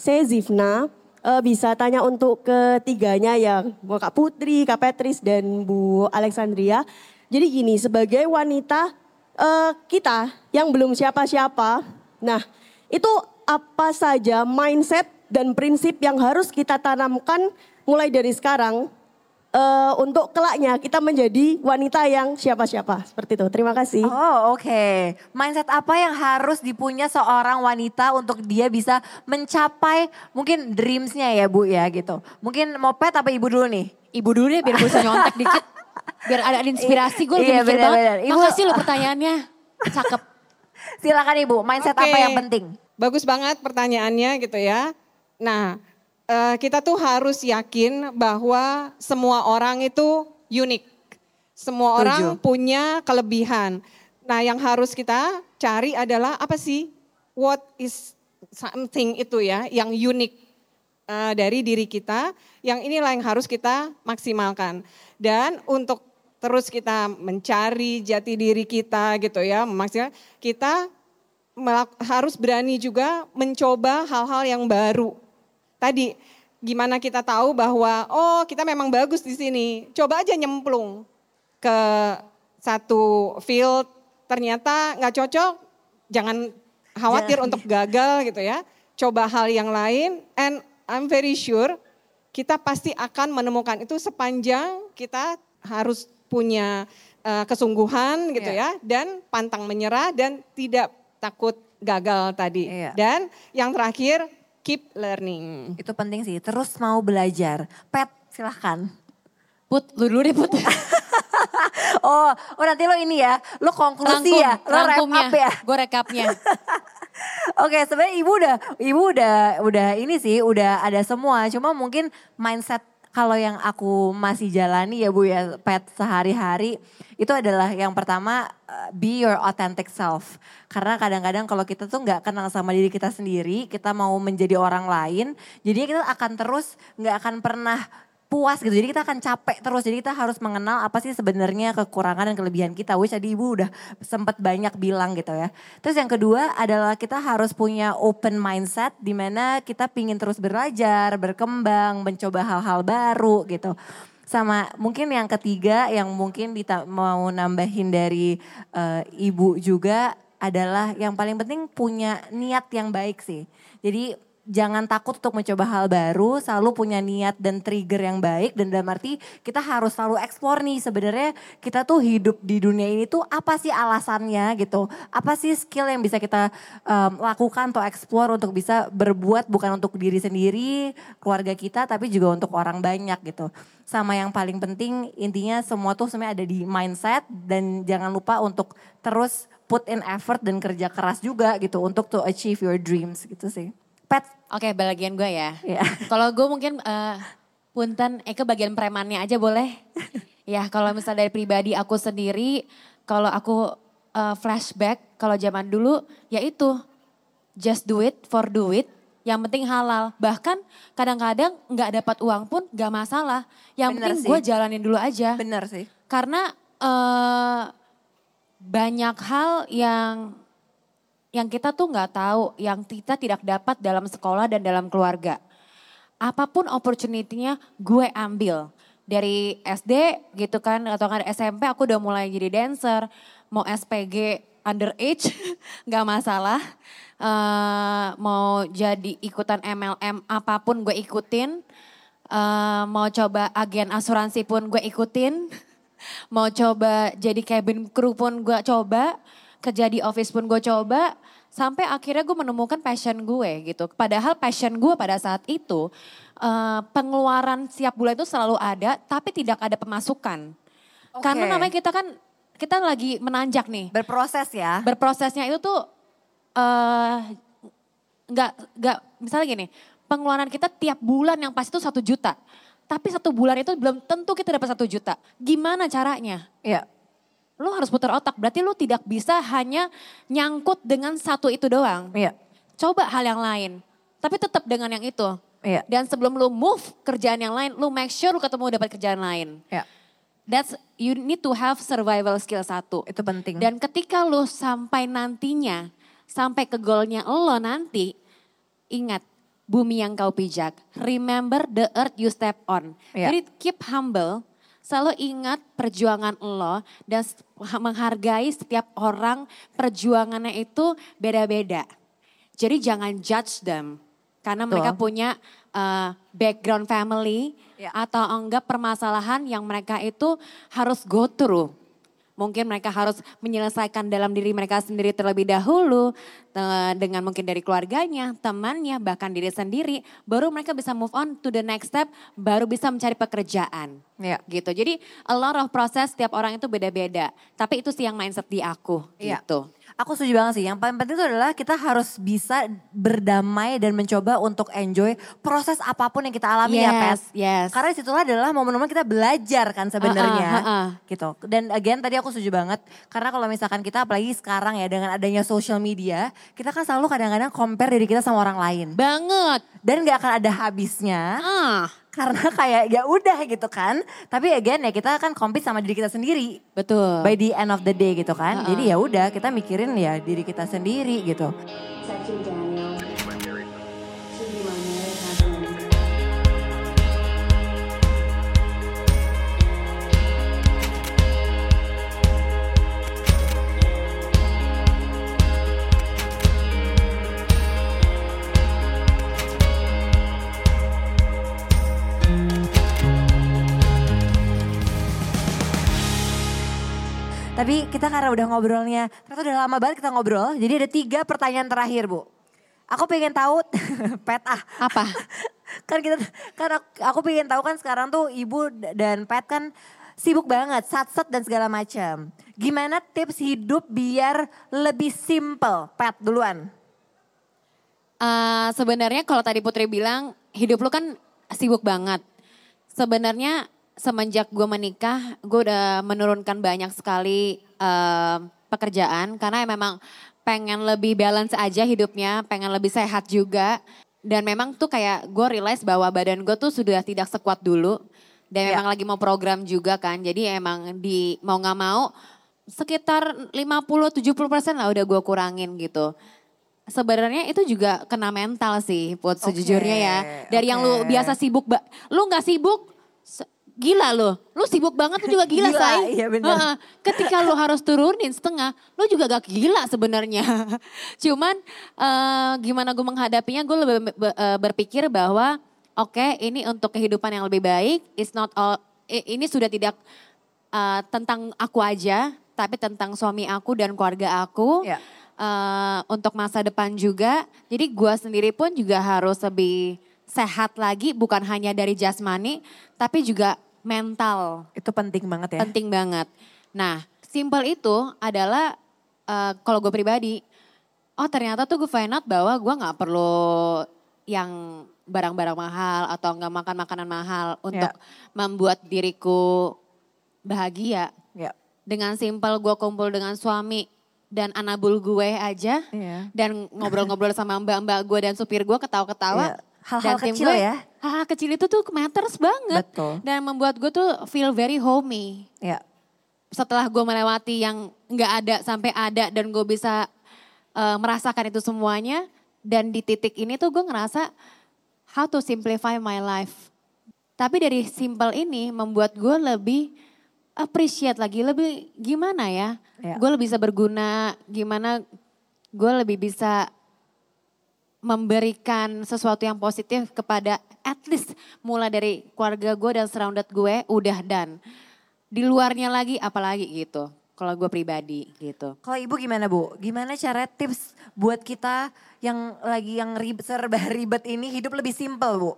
Saya Zifna, Eh, bisa tanya untuk ketiganya ya, Kak Putri, Kak Petris, dan Bu Alexandria. Jadi gini, sebagai wanita eh, kita yang belum siapa-siapa, nah itu apa saja mindset dan prinsip yang harus kita tanamkan mulai dari sekarang eh, untuk kelaknya kita menjadi wanita yang siapa-siapa. Seperti itu, terima kasih.
Oh oke. Mindset apa yang harus dipunya seorang wanita untuk dia bisa mencapai mungkin dreamsnya ya Bu ya gitu. Mungkin mau pet apa ibu dulu nih?
Ibu dulu deh biar gue bisa nyontek dikit. Biar ada, ada inspirasi gue lagi
Iya,
mikir
benar,
banget.
Ibu-
Makasih lo pertanyaannya. Cakep.
Silakan ibu, mindset
Oke.
apa yang penting?
Bagus banget pertanyaannya gitu ya. Nah, eh, kita tuh harus yakin bahwa semua orang itu unik. Semua orang
Setuju.
punya kelebihan. Nah, yang harus kita cari adalah apa sih? What is something itu ya yang unik eh, dari diri kita. Yang inilah yang harus kita maksimalkan. Dan untuk terus kita mencari jati diri kita gitu ya, maksimal kita harus berani juga mencoba hal-hal yang baru. Tadi gimana kita tahu bahwa oh kita memang bagus di sini. Coba aja nyemplung ke satu field ternyata nggak cocok, jangan khawatir
Jangan.
untuk gagal gitu ya. Coba hal yang lain and I'm very sure kita pasti akan menemukan itu sepanjang kita harus punya eh, kesungguhan gitu
Iya.
ya dan pantang menyerah dan tidak takut gagal tadi.
Iya.
Dan yang terakhir keep learning.
Itu penting sih, terus mau belajar. Pet silahkan.
Put, lu dulu deh Put.
Oh, oh nanti lo ini ya, lo konklusi ya, lo wrap up ya.
Gue rekapnya.
Oke, sebenarnya ibu udah, ibu udah, udah ini sih, udah ada semua. Cuma mungkin mindset kalau yang aku masih jalani ya bu ya, pet sehari-hari itu adalah yang pertama uh, be your authentic self. Karena kadang-kadang kalau kita tuh nggak kenal sama diri kita sendiri, kita mau menjadi orang lain, jadi kita akan terus nggak akan pernah puas gitu. Jadi kita akan capek terus. Jadi kita harus mengenal apa sih sebenarnya kekurangan dan kelebihan kita. Which tadi ibu udah sempat banyak bilang gitu ya. Terus yang kedua adalah kita harus punya open mindset di mana kita pingin terus belajar, berkembang, mencoba hal-hal baru gitu. Sama mungkin yang ketiga yang mungkin dita- mau nambahin dari eh, ibu juga adalah yang paling penting punya niat yang baik sih. Jadi jangan takut untuk mencoba hal baru, selalu punya niat dan trigger yang baik dan dalam arti kita harus selalu eksplor nih sebenarnya kita tuh hidup di dunia ini tuh apa sih alasannya gitu. Apa sih skill yang bisa kita um, lakukan atau eksplor untuk bisa berbuat bukan untuk diri sendiri, keluarga kita tapi juga untuk orang banyak gitu. Sama yang paling penting intinya semua tuh sebenarnya ada di mindset dan jangan lupa untuk terus put in effort dan kerja keras juga gitu untuk to achieve your dreams gitu sih. Pet.
Oke, bagian gue ya.
Iya.
Kalau gue mungkin eh, punten, eh ke bagian premannya aja boleh. ya, kalau misalnya dari pribadi aku sendiri, kalau aku eh, flashback, kalau zaman dulu, ya itu just do it for do it. Yang penting halal. Bahkan kadang-kadang nggak dapat uang pun nggak masalah. Yang
Bener
penting gue jalanin dulu aja.
Bener sih.
Karena eh, banyak hal yang yang kita tuh nggak tahu, yang kita tidak dapat dalam sekolah dan dalam keluarga. Apa pun opportunity-nya gue ambil. Dari SD gitu kan, atau kan SMP aku udah mulai jadi dancer. Mau SPG underage nggak masalah. Eh, mau jadi ikutan MLM apa pun gue ikutin. Eh, mau coba agen asuransi pun gue ikutin. Mau coba jadi cabin crew pun gue coba. Kerja di office pun gue coba. Sampai akhirnya gue menemukan passion gue gitu. Padahal passion gue pada saat itu eh, pengeluaran setiap bulan itu selalu ada tapi tidak ada pemasukan. Karena
Oke.
namanya kita kan kita lagi menanjak nih.
Berproses ya.
Berprosesnya itu tuh eh nggak nggak misalnya gini, pengeluaran kita tiap bulan yang pasti itu satu juta. Tapi satu bulan itu belum tentu kita dapat satu juta. Gimana caranya?
Iya.
Lu harus putar otak. Berarti lu tidak bisa hanya nyangkut dengan satu itu doang.
Iya.
Coba hal yang lain. Tapi tetap dengan yang itu.
Iya.
Dan sebelum lu move kerjaan yang lain, lu make sure lu ketemu dapat kerjaan lain.
Iya.
That's you need to have survival skill satu.
Itu penting.
Dan ketika lu sampai nantinya, sampai ke goalnya lo nanti, ingat bumi yang kau pijak. Remember the earth you step on.
Iya.
Jadi keep humble, selalu ingat perjuangan lo dan menghargai setiap orang perjuangannya itu beda-beda. Jadi jangan judge them. Karena
Betul.
mereka punya uh, background family
Ya.
atau enggak permasalahan yang mereka itu harus go through. Mungkin mereka harus menyelesaikan dalam diri mereka sendiri terlebih dahulu te- dengan mungkin dari keluarganya, temannya, bahkan diri sendiri, baru mereka bisa move on to the next step, baru bisa mencari pekerjaan.
Iya.
Gitu. Jadi a lot of proses setiap orang itu beda-beda. Tapi itu sih yang mindset di aku
Iya.
gitu.
Aku setuju banget sih. Yang paling penting itu adalah kita harus bisa berdamai dan mencoba untuk enjoy proses apa pun yang kita alami ya.
Yes, yes.
Karena di situlah adalah momen-momen kita belajar kan sebenarnya.
Uh-uh, uh-uh.
Gitu. Dan again tadi aku setuju banget. Karena kalau misalkan kita apalagi sekarang ya dengan adanya social media. Kita kan selalu kadang-kadang compare diri kita sama orang lain.
Banget.
Dan gak akan ada habisnya.
Ah,
Karena kayak ya udah gitu kan. Tapi again ya kita kan compete sama diri kita sendiri.
betul.
By the end of the day gitu kan.
Uh-uh.
Jadi ya udah kita mikirin ya diri kita sendiri gitu. Tapi kita karena udah ngobrolnya, ternyata udah lama banget kita ngobrol. Jadi ada tiga pertanyaan terakhir Bu. Aku pengen tahu, Pet ah.
Apa?
kan kita, kan aku, aku pengen tahu kan sekarang tuh Ibu dan Pet kan sibuk banget, sat-sat dan segala macam. Gimana tips hidup biar lebih simple? Pet duluan.
Eh, sebenarnya kalau tadi Putri bilang hidup lu kan sibuk banget. Sebenarnya semenjak gue menikah, gue udah menurunkan banyak sekali eh, pekerjaan karena memang pengen lebih balance aja hidupnya, pengen lebih sehat juga. Dan memang tuh kayak gue realize bahwa badan gue tuh sudah tidak sekuat dulu. Dan
Iya.
memang lagi mau program juga kan. Jadi emang di mau nggak mau sekitar 50-70 persen lah udah gue kurangin gitu. Sebenarnya itu juga kena mental sih, Put, sejujurnya ya. Dari yang lu biasa sibuk, lu nggak sibuk, gila loh. Lu sibuk banget lu juga gila,
Gila,
say.
iya benar.
Heeh. Ketika lu harus turunin setengah, lu juga gak gila sebenarnya. Cuman eh, gimana gue menghadapinya, gue lebih eh, berpikir bahwa oke ini untuk kehidupan yang lebih baik. It's not all, ini sudah tidak eh, tentang aku aja, tapi tentang suami aku dan keluarga aku.
Ya.
Eh, untuk masa depan juga. Jadi gue sendiri pun juga harus lebih sehat lagi, bukan hanya dari jasmani, tapi juga mental.
Itu penting banget ya.
Penting banget. Nah, simple itu adalah eh, kalau gue pribadi, oh ternyata tuh gue find out bahwa gue nggak perlu yang barang-barang mahal atau nggak makan makanan mahal untuk membuat diriku bahagia.
Ya.
Dengan simple gue kumpul dengan suami dan anabul gue aja
Iya.
dan ngobrol-ngobrol sama mbak-mbak gue dan supir gue ketawa-ketawa.
Iya. Hal-hal
Dan tim
kecil
gue,
ya.
Hal-hal kecil itu tuh matters banget.
Betul.
Dan membuat gue tuh feel very homey.
Ya.
Setelah gue melewati yang nggak ada sampai ada dan gue bisa eh, merasakan itu semuanya. Dan di titik ini tuh gue ngerasa how to simplify my life. Tapi dari simple ini membuat gue lebih appreciate lagi, lebih gimana ya.
Ya.
Gue lebih bisa berguna, gimana gue lebih bisa memberikan sesuatu yang positif kepada at least mulai dari keluarga gue dan surrounded gue udah dan di luarnya lagi apalagi gitu kalau gue pribadi gitu
Kalau ibu gimana bu? Gimana cara tips buat kita yang lagi yang ribet, serba ribet ini hidup lebih simpel bu?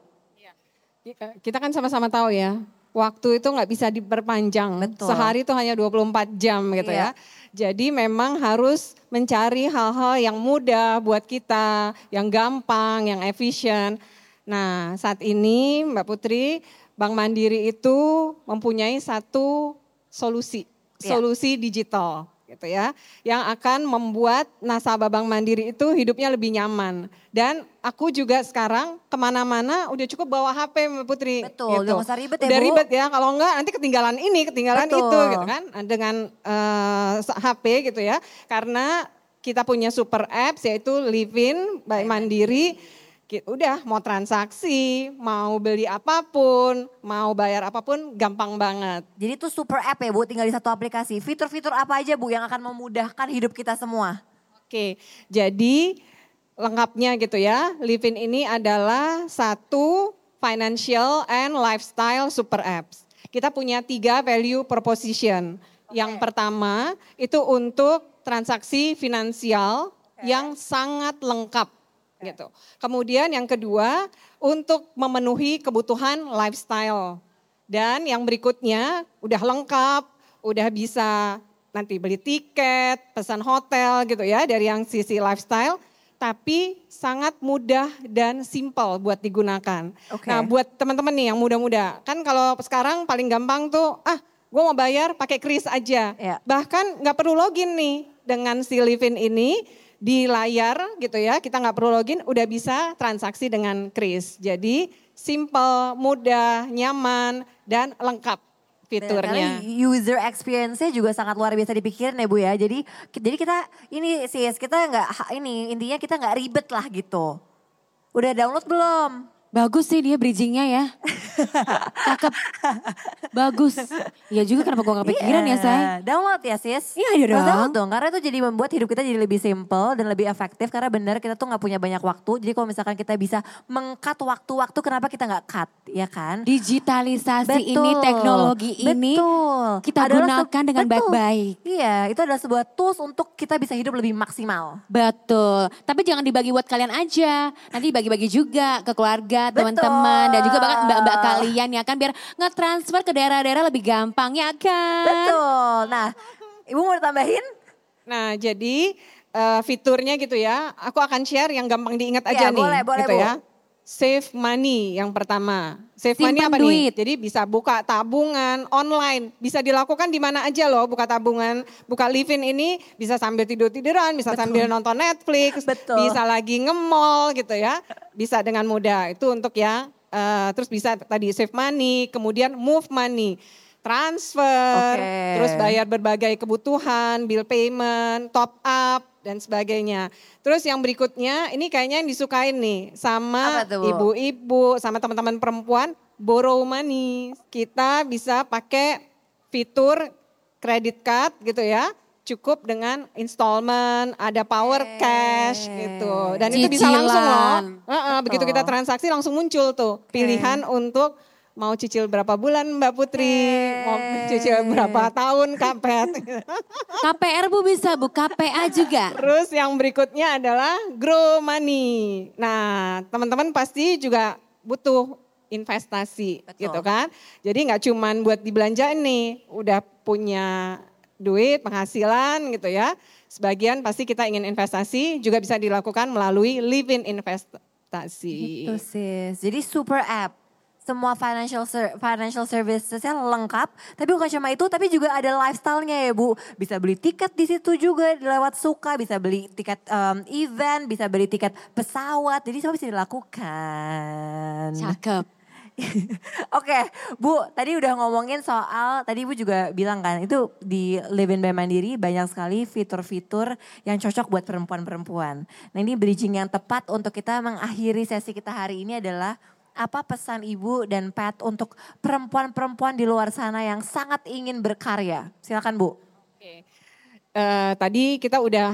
Kita kan sama-sama tahu ya, waktu itu nggak bisa diperpanjang.
Betul.
Sehari itu hanya 24 jam gitu
Iya.
ya. Jadi memang harus mencari hal-hal yang mudah buat kita, yang gampang, yang efisien. Nah saat ini Mbak Putri, Bank Mandiri itu mempunyai satu solusi,
Iya.
solusi digital gitu ya, yang akan membuat nasabah Bank Mandiri itu hidupnya lebih nyaman. Dan aku juga sekarang ke mana-mana udah cukup bawa HP Putri.
Betul, udah nggak usah ribet ya,
Udah
Bu.
ribet ya, kalau enggak nanti ketinggalan ini, ketinggalan
Betul.
itu gitu kan. Dengan eh, HP gitu ya, karena kita punya super apps yaitu Livin by Mandiri. Udah mau transaksi, mau beli apa pun, mau bayar apa pun gampang banget.
Jadi itu super app ya bu, tinggal di satu aplikasi. Fitur-fitur apa aja bu yang akan memudahkan hidup kita semua?
Oke, jadi lengkapnya gitu ya. Livin ini adalah satu financial and lifestyle super apps. Kita punya tiga value proposition. Yang pertama itu untuk transaksi finansial yang sangat lengkap gitu. Kemudian yang kedua untuk memenuhi kebutuhan lifestyle. Dan yang berikutnya udah lengkap, udah bisa nanti beli tiket, pesan hotel gitu ya dari yang sisi lifestyle. Tapi sangat mudah dan simple buat digunakan.
Oke.
Nah buat teman-teman nih yang muda-muda, kan kalau sekarang paling gampang tuh, ah gue mau bayar pakai kris aja.
Ya.
Bahkan nggak perlu login nih dengan si Livin ini di layar gitu ya, kita nggak perlu login, udah bisa transaksi dengan kris. Jadi simple, mudah, nyaman, dan lengkap fiturnya.
User experience-nya juga sangat luar biasa dipikirin ya Bu ya. Jadi jadi kita ini sis kita nggak ini intinya kita nggak ribet lah gitu. Udah download belum?
Bagus sih dia bridgingnya ya cakep bagus ya juga kenapa gue gak kepikiran ya say
Iya, Download ya sis.
Iya, iya
Harus
dong.
Download dong karena itu jadi membuat hidup kita jadi lebih simple dan lebih efektif karena benar kita tuh nggak punya banyak waktu. Jadi kalau misalkan kita bisa mengkat waktu-waktu kenapa kita nggak cut ya kan?
digitalisasi ini teknologi ini
Betul.
kita
Adalah
gunakan dengan
betul.
baik-baik
Iya, itu adalah sebuah tools untuk kita bisa hidup lebih maksimal.
Betul, tapi jangan dibagi buat kalian aja. Nanti bagi-bagi juga ke keluarga,
Betul.
teman-teman, dan juga bahkan mbak-mbak kalian ya kan biar nge-transfer ke daerah-daerah lebih gampang ya kan.
Betul. Nah, Ibu mau tambahin?
Nah, jadi eh, fiturnya gitu ya, aku akan share yang gampang diingat aja nih.
boleh, boleh,
gitu
Bu.
ya. Save money yang pertama. Save
Simpan
money apa
duit.
nih? Jadi bisa buka tabungan online, bisa dilakukan di mana aja loh buka tabungan. Buka living ini bisa sambil tidur-tiduran, bisa sambil nonton Netflix,
Betul.
bisa lagi nge-mall gitu ya. Bisa dengan mudah. Itu untuk yang eh, terus bisa tadi save money, kemudian move money. Transfer,
Oke.
terus bayar berbagai kebutuhan, bill payment, top up, dan sebagainya. Terus yang berikutnya, ini kayaknya yang disukain nih sama ibu-ibu, sama teman-teman perempuan, borrow money. Kita bisa pakai fitur credit card gitu ya. Cukup dengan installment, ada power cash gitu. Dan itu bisa langsung loh.
Cicilan.
Heeh, begitu kita transaksi langsung muncul tuh pilihan untuk mau cicil berapa bulan Mbak Putri, mau cicil berapa tahun Kapet.
KPR Bu bisa Bu, KPA juga.
Terus yang berikutnya adalah grow money. Nah, teman-teman pasti juga butuh investasi
Betul.
gitu kan. Jadi nggak cuman buat dibelanjain nih, udah punya duit, penghasilan gitu ya. Sebagian pasti kita ingin investasi juga bisa dilakukan melalui live-in investasi.
Itu sis. Jadi super app. Semua financial ser- financial servicesnya lengkap, tapi bukan cuma itu, tapi juga ada lifestyle-nya ya Bu. Bisa beli tiket di situ juga lewat suka, bisa beli tiket em, event, bisa beli tiket pesawat, jadi semua bisa dilakukan.
Cakep.
Oke, Bu, tadi udah ngomongin soal, tadi Ibu juga bilang kan, itu di Live in by Mandiri banyak sekali fitur-fitur yang cocok buat perempuan-perempuan. Nah ini bridging yang tepat untuk kita mengakhiri sesi kita hari ini adalah apa pesan Ibu dan Pat untuk perempuan-perempuan di luar sana yang sangat ingin berkarya? Silakan Bu.
Oke. Eh, tadi kita udah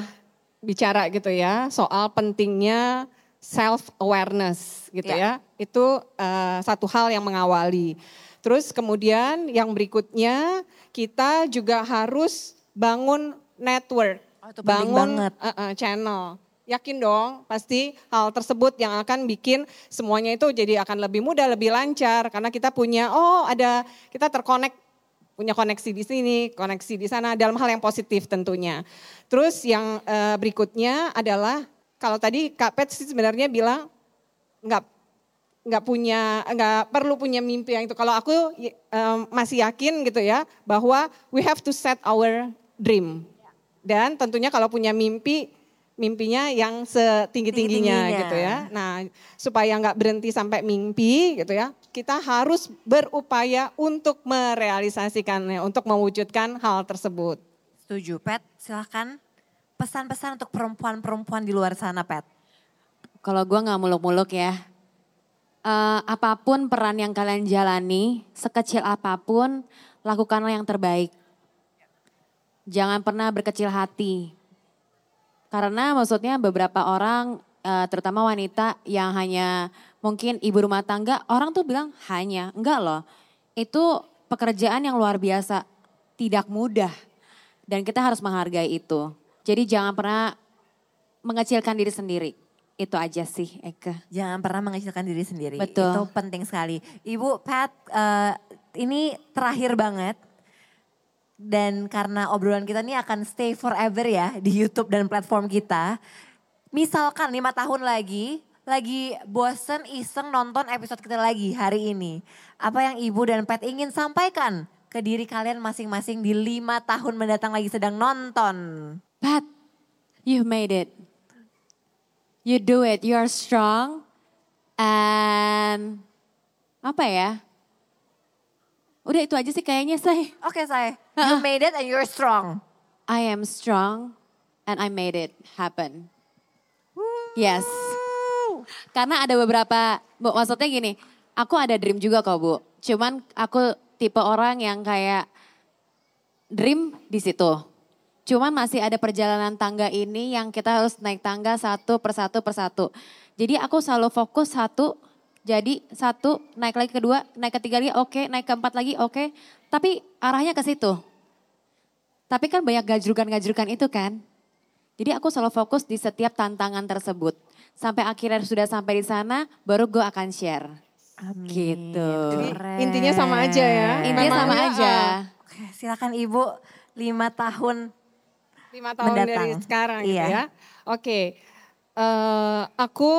bicara gitu ya soal pentingnya self awareness gitu
Ya.
ya. Itu eh, satu hal yang mengawali. Terus kemudian yang berikutnya kita juga harus bangun network,
Oh,
bangun
banget.
eh, eh, channel. Yakin dong, pasti hal tersebut yang akan bikin semuanya itu jadi akan lebih mudah, lebih lancar karena kita punya oh ada kita terkonek punya koneksi di sini, koneksi di sana dalam hal yang positif tentunya. Terus yang eh, berikutnya adalah kalau tadi Kak Pet sih sebenarnya bilang nggak nggak punya nggak perlu punya mimpi yang itu. Kalau aku y- em, masih yakin gitu ya bahwa we have to set our dream. Dan tentunya kalau punya mimpi mimpinya yang setinggi-tingginya
Tinggi-tingginya.
gitu ya. Nah, supaya nggak berhenti sampai mimpi gitu ya, kita harus berupaya untuk merealisasikannya, untuk mewujudkan hal tersebut.
Setuju, Pat. Silahkan pesan-pesan untuk perempuan-perempuan di luar sana, Pat.
Kalau gue nggak muluk-muluk ya. Eh, apa pun peran yang kalian jalani, sekecil apa pun, lakukanlah yang terbaik. Jangan pernah berkecil hati. Karena maksudnya beberapa orang, eh, terutama wanita yang hanya mungkin ibu rumah tangga, orang tuh bilang hanya, enggak loh. Itu pekerjaan yang luar biasa, tidak mudah. Dan kita harus menghargai itu. Jadi jangan pernah mengecilkan diri sendiri. Itu aja sih Eka.
Jangan pernah mengecilkan diri sendiri.
Betul.
Itu penting sekali. Ibu Pat, eh, ini terakhir banget. Dan karena obrolan kita ini akan stay forever ya di YouTube dan platform kita. Misalkan lima tahun lagi, lagi bosen iseng nonton episode kita lagi hari ini. Apa yang Ibu dan Pat ingin sampaikan ke diri kalian masing-masing di lima tahun mendatang lagi sedang nonton?
Pat, you made it. You do it. You are strong. And apa ya? Udah itu aja sih kayaknya say.
Oke saya, you made it and you're strong.
I am strong and I made it happen. Yes. Karena ada beberapa, Bu, maksudnya gini, aku ada dream juga kok Bu. Cuman aku tipe orang yang kayak dream di situ. Cuman masih ada perjalanan tangga ini yang kita harus naik tangga satu persatu persatu. Jadi aku selalu fokus satu, jadi satu, naik lagi kedua, naik ketiga lagi oke, naik keempat lagi oke. Tapi arahnya ke situ. Tapi kan banyak gajrukan-gajrukan itu kan. Jadi aku selalu fokus di setiap tantangan tersebut. Sampai akhirnya sudah sampai di sana, baru gue akan share. Gitu.
Jadi intinya sama aja ya.
Intinya sama
Memangnya,
aja.
eh,
Oke, silakan Ibu lima tahun
lima tahun
mendatang.
dari sekarang gitu
Iya.
ya. Oke, Eh, aku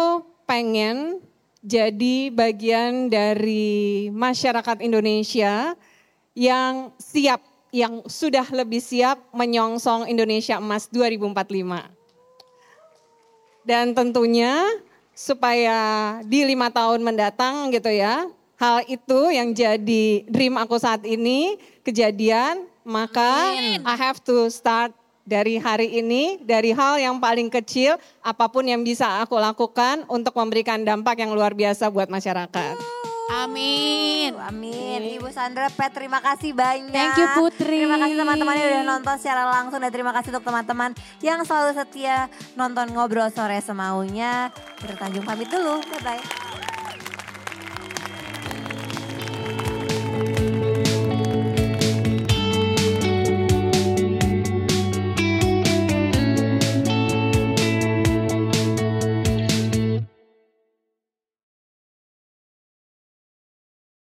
pengen jadi bagian dari masyarakat Indonesia yang siap, yang sudah lebih siap menyongsong Indonesia Emas 2045. Dan tentunya supaya di lima tahun mendatang gitu ya, hal itu yang jadi dream aku saat ini kejadian, maka I have to start dari hari ini, dari hal yang paling kecil, apa pun yang bisa aku lakukan untuk memberikan dampak yang luar biasa buat masyarakat.
Amin.
Amin. Ibu Sandra Pet terima kasih banyak.
Thank you, Putri.
Terima kasih teman-teman yang udah nonton secara langsung dan terima kasih untuk teman-teman yang selalu setia nonton ngobrol sore semaunya. Kita Tanjung pamit dulu. Bye bye.